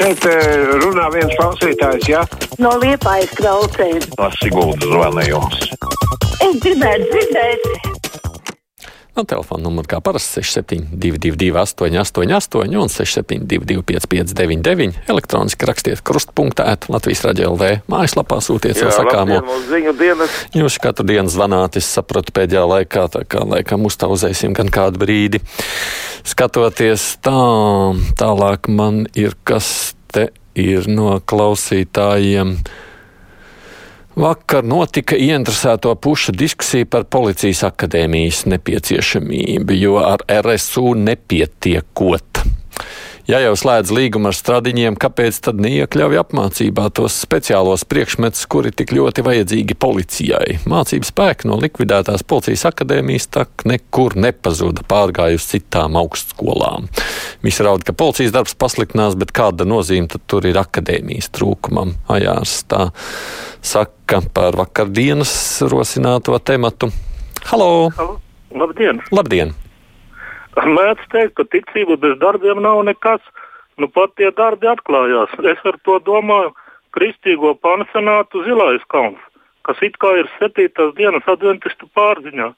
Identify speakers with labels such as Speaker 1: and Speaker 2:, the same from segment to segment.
Speaker 1: šeit eh, runā viens klausītājs, jā?
Speaker 2: No liepājas klausējas.
Speaker 1: Tas Siguldas zvana jums.
Speaker 2: Es gribētu dzirdēt.
Speaker 3: Man telefona numurs kā parasti 6722, 888, un 672, 559, elektroniski rakstiet krustpunktā, Latvijas raidījā LV. Mājaslapā sūtiet savu sakāmo. Jūs katru dienu zvanāt, es sapratu pēdējā laikā, tā kā laikam uztauzēsim gan kādu brīdi. Skatoties tā, tālāk man ir kas te ir no klausītājiem. Vakar notika ieinteresēto pušu diskusija par policijas akadēmijas nepieciešamību, jo ar RSU nepietiekot. Ja jau slēdz līgumu ar stradiņiem, kāpēc tad neiekļauj apmācībā tos speciālos priekšmetus, kuri tik ļoti vajadzīgi policijai? Mācību spēki no likvidētās policijas akadēmijas tak nekur nepazuda, pārgāja uz citām augstskolām. Visi raud, ka policijas darbs pasliktinās, bet kāda nozīme tad tur ir akadēmijas trūkumam? Ajārs tā saka par vakardienas rosināto tematu. Halo!
Speaker 4: Halo. Labdien!
Speaker 3: Labdien!
Speaker 4: Mēdz teikt, ka ticība bez darbiem nav nekas. Nu, pat tie darbi atklājās. Es ar to domāju kristīgo pansionātu Zilais kalns, kas it kā ir septītās dienas adventistu pārziņā.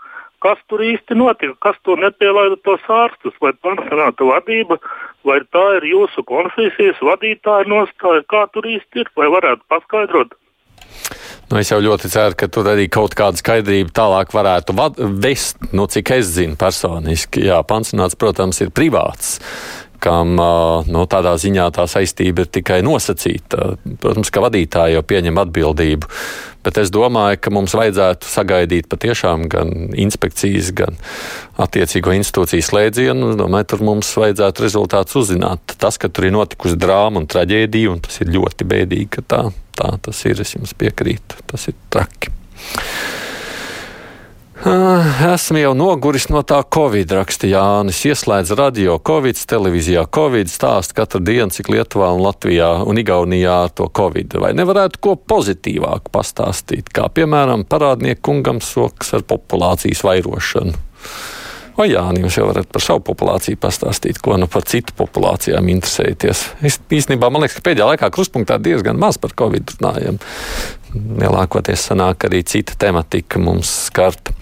Speaker 4: Kas tur īsti notika? Kas tur nepielaida tos ārstus? Vai pansionāta vadība, vai tā ir jūsu konfesijas vadītāja nostāja? Kā tur īsti ir? Vai varētu paskaidrot?
Speaker 3: Nu, es jau ļoti ceru, ka tur arī kaut kāda skaidrība tālāk varētu vest, nu, cik es zinu personiski. Jā, pansionāts, protams, ir privāts kam nu, tādā ziņā tā saistība ir tikai nosacīta. Protams, ka vadītāji jau pieņem atbildību, bet es domāju, ka mums vajadzētu sagaidīt patiešām gan inspekcijas, gan attiecīgo institūciju slēdzienu. Es domāju, tur mums vajadzētu rezultātus uzzināt. Tas, ka tur ir notikusi drāma un traģēdija, un tas ir ļoti bēdīgi, ka tā, tā tas ir, es jums piekrītu. Tas ir traki. Esmu jau noguris no tā Covid, raksta Jānis. Ieslēdz radio Covid, televīzijā Covid, stāst katru dienu, cik Lietuvā un Latvijā un Igaunijā to Covid. Vai nevarētu ko pozitīvāku pastāstīt, kā piemēram parādnieku kungam soks ar populācijas vairošanu? O, jā, jūs jau varat par savu populāciju pastāstīt, ko nu par citu populācijām interesēties. Es īstenībā man liekas, ka pēdējā laikā kruspunktā diezgan maz par covid runājam lielākoties sanāk arī cita tematika mums skarta.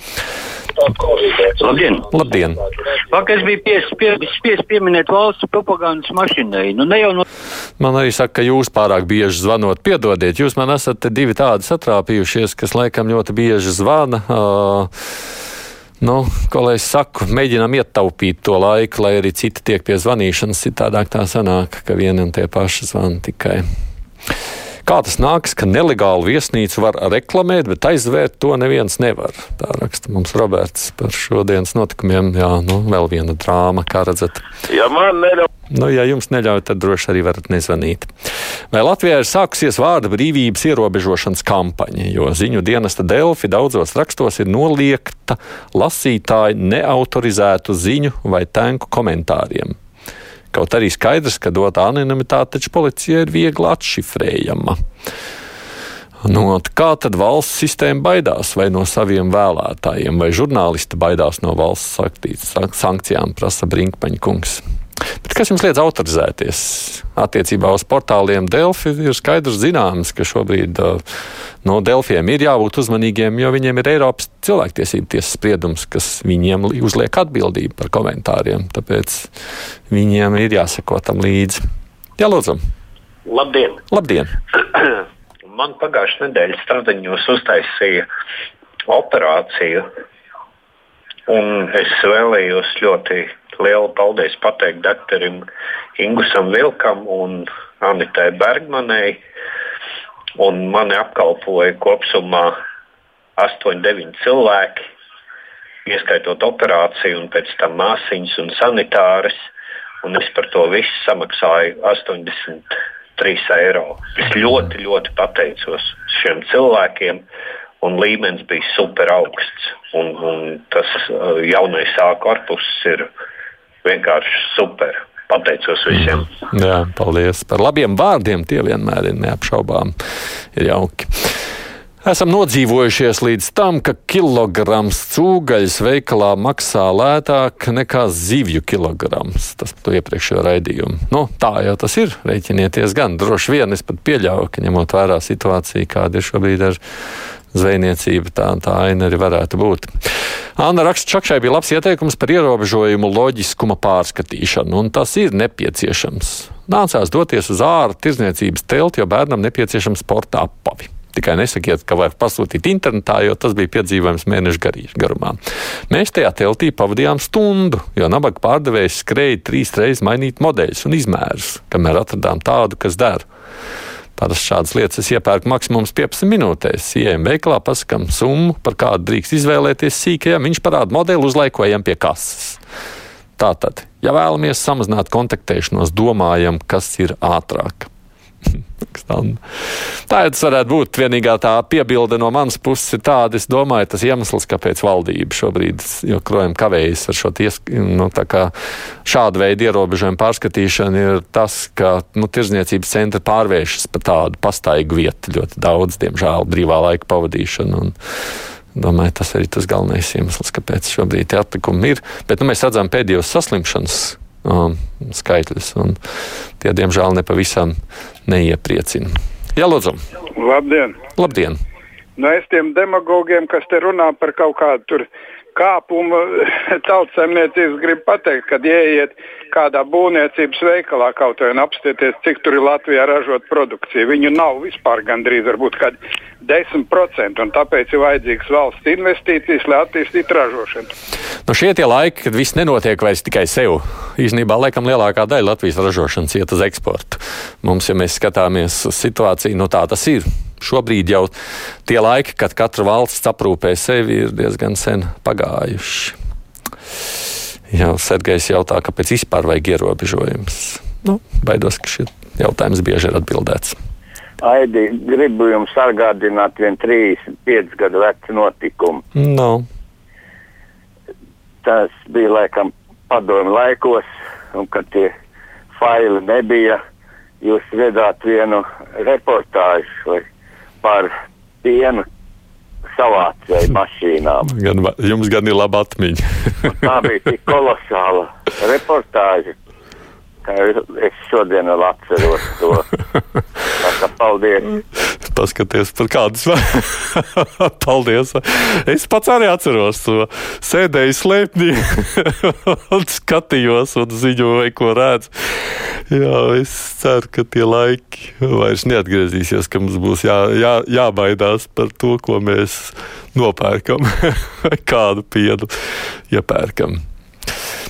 Speaker 5: Labdien!
Speaker 3: Labdien.
Speaker 5: Vakar es biju spiests pie, pie, pieminēt valsts propagandas mašīnai. Nu, no...
Speaker 3: Man arī saka, ka jūs pārāk bieži zvanot. Piedodiet, jūs man esat divi tādi satrāpījušies, kas laikam ļoti bieži zvana. Uh, Nu, ko lai es saku, mēģinām ietaupīt to laiku, lai arī citi tiek pie zvanīšanas. Citādāk tā sanāk, ka viena un tie paši zvana tikai. Kā tas nāks, ka nelegālu viesnīcu var reklamēt, bet aizvērt to neviens nevar? Tā raksta mums Roberts par šodienas notikumiem. Jā, nu, vēl viena drāma, kā redzat.
Speaker 4: Ja man neļauj.
Speaker 3: Nu, ja jums neļauj, tad droši arī varat nezvanīt. Vai Latvijā ir sākusies vārda brīvības ierobežošanas kampaņa, jo ziņu dienesta Delfi daudzos rakstos ir noliegta lasītāju neautorizētu ziņu vai tēnku komentāriem. Kaut arī skaidrs, ka dotā anonimitāte taču policija ir viegli atšifrējama. Nu, kā tad valsts sistēma baidās vai no saviem vēlētājiem, vai žurnālisti baidās no valsts sankcijām, prasa Brinkmaņa kungs. Bet kas jums liedz autorizēties? Attiecībā uz portāliem Delfi ir skaidrs zināms, ka šobrīd no Delfiem ir jābūt uzmanīgiem, jo viņiem ir Eiropas cilvēktiesību tiesas spriedums, kas viņiem uzliek atbildību par komentāriem. Tāpēc viņiem ir jāsako tam līdzi. Jā, lūdzu.
Speaker 6: Labdien!
Speaker 3: Labdien.
Speaker 6: Man pagājušajā nedēļā stradiņos uztaisīja operāciju, un es vēlējos ļoti lielu paldies pateikt doktoram Ingusam Vilkam un Anitai Bergmanai. Un mani apkalpoja kopumā 8-9 cilvēki, ieskaitot operāciju, un pēc tam māsīņas un sanitāras. Un es par to visu samaksāju 83 eiro. Es ļoti, ļoti pateicos šiem cilvēkiem, un līmenis bija super augsts. Un, un tas uh, jaunais sākums korpus ir vienkārši super. Pateicos visiem.
Speaker 3: Mm. Jā, paldies par labiem vārdiem. Tie vienmēr ir neapšaubām. Ir jauki. Esam nodzīvojušies līdz tam, ka kilograms cūgaļas veikalā maksā lētāk nekā zivju kilograms. Tas par to iepriekšējo raidījumu. Nu, tā jau tas ir. Rēķinieties gan. Droši vien es pat pieļauju, ka ņemot vērā situāciju, kāda ir šobrīd ar zvejniecību, tā, tā aina arī varētu būt. Anna raksta, Čakšai bija labs ieteikums par ierobežojumu loģiskuma pārskatīšanu, un tas ir nepieciešams. Nācās doties uz ārā tirzniecības telti, jo bērnam nepieciešams sporta apavi. Tikai nesakiet, ka vajag pasūtīt internetā, jo tas bija piedzīvojums mēneša garumā. Mēs tajā teltī pavadījām stundu, jo nabaga pārdevējs skrēja trīs reizes mainīt modeļus un izmērus, kamēr atradām tādu, kas der. Parasti šādas lietas es iepērku maksimums 15 minūtēs. Ejam veikalā, pasakām summu, par kādu drīkst izvēlēties sīkajam, viņš parāda modeli, uzlaikojam pie kases. Tātad, ja vēlamies samazināt kontaktēšanos, domājam, kas ir ātrāk. Tā tas varētu būt. Vienīgā tā piebilde no manas puses ir tāda, es domāju, tas iemesls, kāpēc valdība šobrīd joprojām kavējas ar šo ties, nu, šādu veidu ierobežojumu pārskatīšanu, ir tas, ka nu, tirzniecības centri pārvēršas par tādu pastaigu vietu ļoti daudz, diemžēl, brīvā laika pavadīšanu. Un, Domāju, tas arī tas galvenais iemesls, kāpēc šobrīd tie atlikumi ir. Bet nu, mēs redzam pēdējos saslimšanas um, skaitļus. Tie, diemžēl, nepavisam neiepriecina. Jā, Lūdzu!
Speaker 7: Labdien!
Speaker 3: Labdien.
Speaker 7: Nu, es tiem demagogiem, kas te runā par kaut kādu tur kāpumu tautsemniecības, gribu pateikt, kad ieiet kādā būvniecības veikalā kaut vai apstieties, cik tur ir Latvijā ražot produkciju. Viņu nav vispār gandrīz, varbūt kādi 10%, un tāpēc ir vajadzīgs valsts investīcijas, lai attīstītu ražošanu.
Speaker 3: Nu šie tie laiki, kad viss nenotiek vairs tikai sev. Īsnībā, laikam, lielākā daļa Latvijas ražošanas iet uz eksportu. Mums, ja mēs skatāmies situāciju, nu tā tas ir. Šobrīd jau tie laiki, kad katra valsts aprūpē sevi, ir diezgan sen pagājuši. Jā, Sergejs jautā, kāpēc vispār vajag ierobežojumus. Nu, baidos, ka šis jautājums bieži ir atbildēts.
Speaker 8: Aidi, gribu jums atgādināt vienu 35 gadu vecu notikumu.
Speaker 3: No.
Speaker 8: Tas bija laikam padomu laikos, un kad tie faili nebija, jūs redzāt vienu reportāžu par pienu savācēju mašīnām.
Speaker 3: Gan, jums gan ir laba atmiņa.
Speaker 8: tā bija tik kolosāla reportāža ka es šodien vēl atceros to. Tā kā paldies!
Speaker 3: Paskaties, par kādas paldies! Es pats arī atceros to. Sēdēju slēpnī un skatījos un ziņoju, ko redzu. Jā, es ceru, ka tie laiki vairs neatgriezīsies, ka mums būs jā, jā, jābaidās par to, ko mēs nopērkam, kādu pienu iepērkam.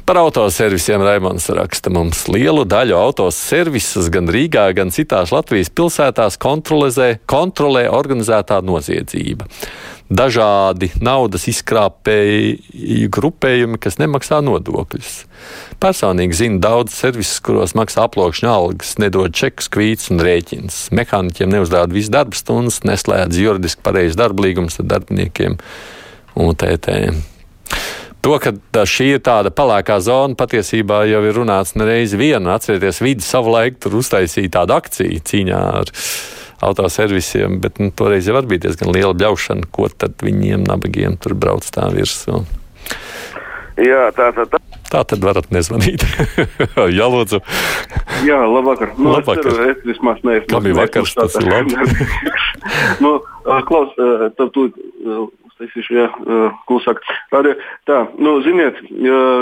Speaker 3: Par autoservisiem Raimons raksta mums lielu daļu autoservisus gan Rīgā, gan citās Latvijas pilsētās kontrolē, kontrolē organizētā noziedzība. Dažādi naudas izkrāpēju grupējumi, kas nemaksā nodokļus. Personīgi zinu daudz servisus, kuros maksā aploksņa algas, nedod čekus, kvītus un rēķinus. Mehāniķiem neuzrāda visu darba stundas, neslēdz juridiski pareizi darba līgumus ar darbiniekiem un tētēm. To, ka šī ir tāda pelēkā zona, patiesībā jau ir runāts nereiz viena. Atcerieties, vidi savu laiku tur uztaisīja tādu akciju cīņā ar autoservisiem, bet nu, toreiz jau bija diezgan liela bļaušana, ko tad viņiem nabagiem tur brauc tā virsū.
Speaker 9: Jā, tā tad. Tā.
Speaker 3: Tā tad varat nezvanīt. Jā, lūdzu.
Speaker 9: Jā, labvakar. Nu,
Speaker 3: labvakar.
Speaker 9: Es, ceru, es vismaz neesmu.
Speaker 3: Ir vakars, tas ir labi.
Speaker 9: nu, Klaus, tu, tu Taisīšu, jā, klusāk. Arī, tā, nu, ziniet,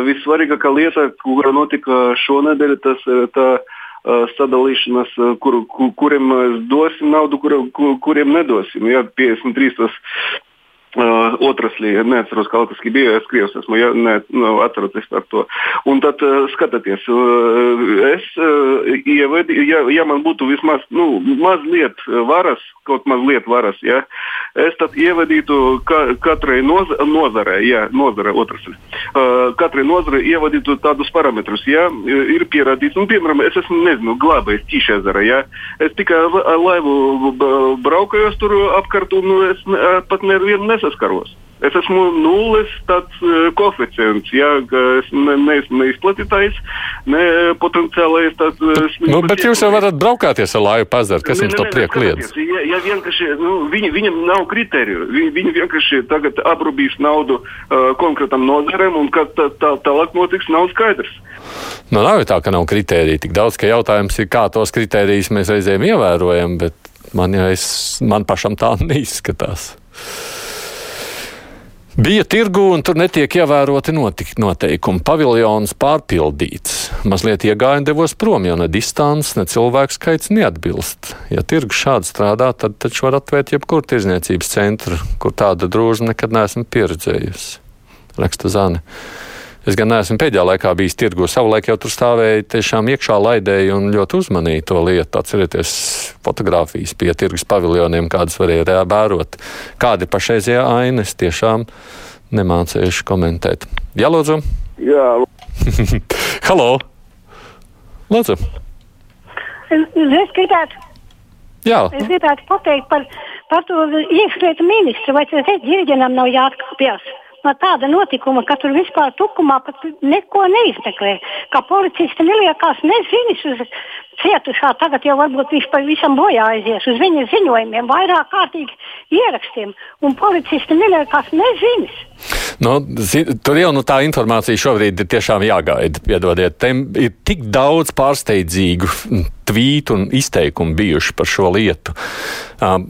Speaker 9: vissvarīgākā lieta, kura notika šonadēļ, tas ir tā sadalīšanas, kur, kur, kuriem dosim naudu, kur, kur, kuriem nedosim. Jā, 53 tas otraslī, neatceros, kā tas bija. Es krievs esmu, ja ne, nu, atceros par to. Un tad skatieties, es ievedi, ja, ja man būtu vismaz nu, mazliet varas, kaut mazliet varas, ja, es tad ievadītu ka, katrai noz, nozarei, ja, nozare otraslī. Katrai nozarei ievadītu tādus parametrus, ja, ir pierādīts, un, piemēram, es esmu, nezinu, glābējis Tīšezera, ja, es tikai laivu braukājos tur apkārt, un es pat nevienu nesaskaros. Es esmu nulles tāds uh, koeficients, ja es ne, neesmu ne izplatītājs, ne potenciālais tāds slims.
Speaker 3: Nu, bet jūs jau varat braukāties ar laivu pazart, kas jums to prieku liedz?
Speaker 9: Ja, ja vienkārši, nu, viņi, viņam nav kriteriju, viņi, viņi vienkārši tagad aprūpīs naudu uh, konkrētam nozarēm, un kad tā, tā, tālāk notiks, nav skaidrs.
Speaker 3: Nu, nav jau tā, ka nav kritērija tik daudz, ka jautājums ir, kā tos kritērijus mēs reizēm ievērojam, bet man, ja es, man pašam tā neizskatās. Bija tirgu, un tur netiek ievēroti noteikumi. Paviljons pārpildīts. Mazliet iegāja un devos prom, jo ne distance, ne cilvēku skaits neatbilst. Ja tirgus šādi strādā, tad taču var atvērt jebkuru tirzniecības centru, kur tāda drūža nekad neesmu pieredzējusi. Raksta Zane. Es gan neesmu pēdējā laikā bijis tirgu. Savulaik jau tur stāvēja tiešām iekšā laidēji un ļoti uzmanīja to lietu. Atcerieties fotografijas pie tirgus paviljoniem, kādas varēja vērot. Kāda ir pašreizējā aina, es tiešām nemācījuši komentēt. Jā, lūdzu.
Speaker 10: Jā.
Speaker 3: Halo! Lūdzu.
Speaker 2: Es, gribētu.
Speaker 3: Jā.
Speaker 2: Es gribētu pateikt par, par to iekšlietu ministru, vai tas ģirģenam nav jāatkāpjas no tāda notikuma, ka tur vispār tukumā pat neko neizmeklē. Kā policisti neliekās nezinis uz cietušā, tagad jau varbūt viņš pavisam bojā aizies uz viņa ziņojumiem, vairāk kārtīgi ierakstiem, un policisti neliekās nezinis.
Speaker 3: Nu, tur jau nu, tā informācija šobrīd ir tiešām jāgaida. Piedodiet, te ir tik daudz pārsteidzīgu tvītu un izteikumu bijuši par šo lietu. Um,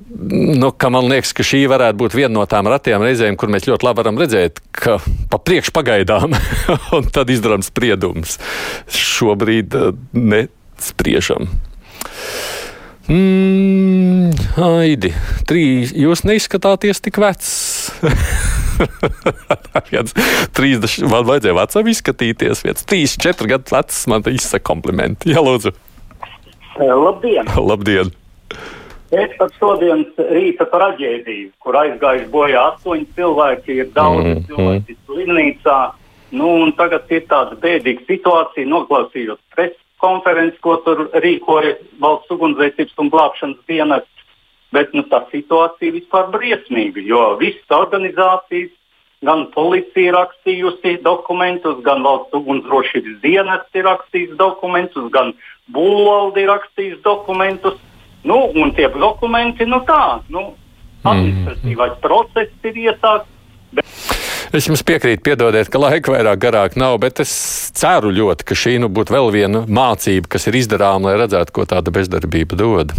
Speaker 3: nu, man liekas, ka šī varētu būt viena no tām ratiem reizēm, kur mēs ļoti labi varam redzēt, ka pa priekšu pagaidām un tad izdarām spriedumus. Šobrīd uh, nespriežam. Mm, Aidi, trīs, jūs neizskatāties tik vecs. 30, man vajadzēja vecam izskatīties. Viens 3, 4 gadus vecs, man te izsaka komplimenti. Jā, lūdzu.
Speaker 11: Labdien!
Speaker 3: Labdien!
Speaker 11: Es par šodienas rīta traģēdiju, kur aizgājuši bojā astoņi cilvēki, ir daudz mm, cilvēki mm. slimnīcā. Nu, tagad ir tāda bēdīga situācija, noklausījos preses konferenci, ko tur rīkoja valsts ugunsdzēsības un glābšanas dienests. Bet nu, tā situācija vispār briesmīga, jo visas organizācijas, gan policija rakstījusi dokumentus, gan valsts ugunsdrošības dienests ir rakstījis dokumentus, gan būvvalde ir rakstījis dokumentus. Nu, un tie dokumenti, nu tā, nu, administratīvais mm. process ir iesākts. Bet...
Speaker 3: Es jums piekrītu, piedodiet, ka laika vairāk garāk nav, bet es ceru ļoti, ka šī nu būtu vēl viena mācība, kas ir izdarāma, lai redzētu, ko tāda bezdarbība dod.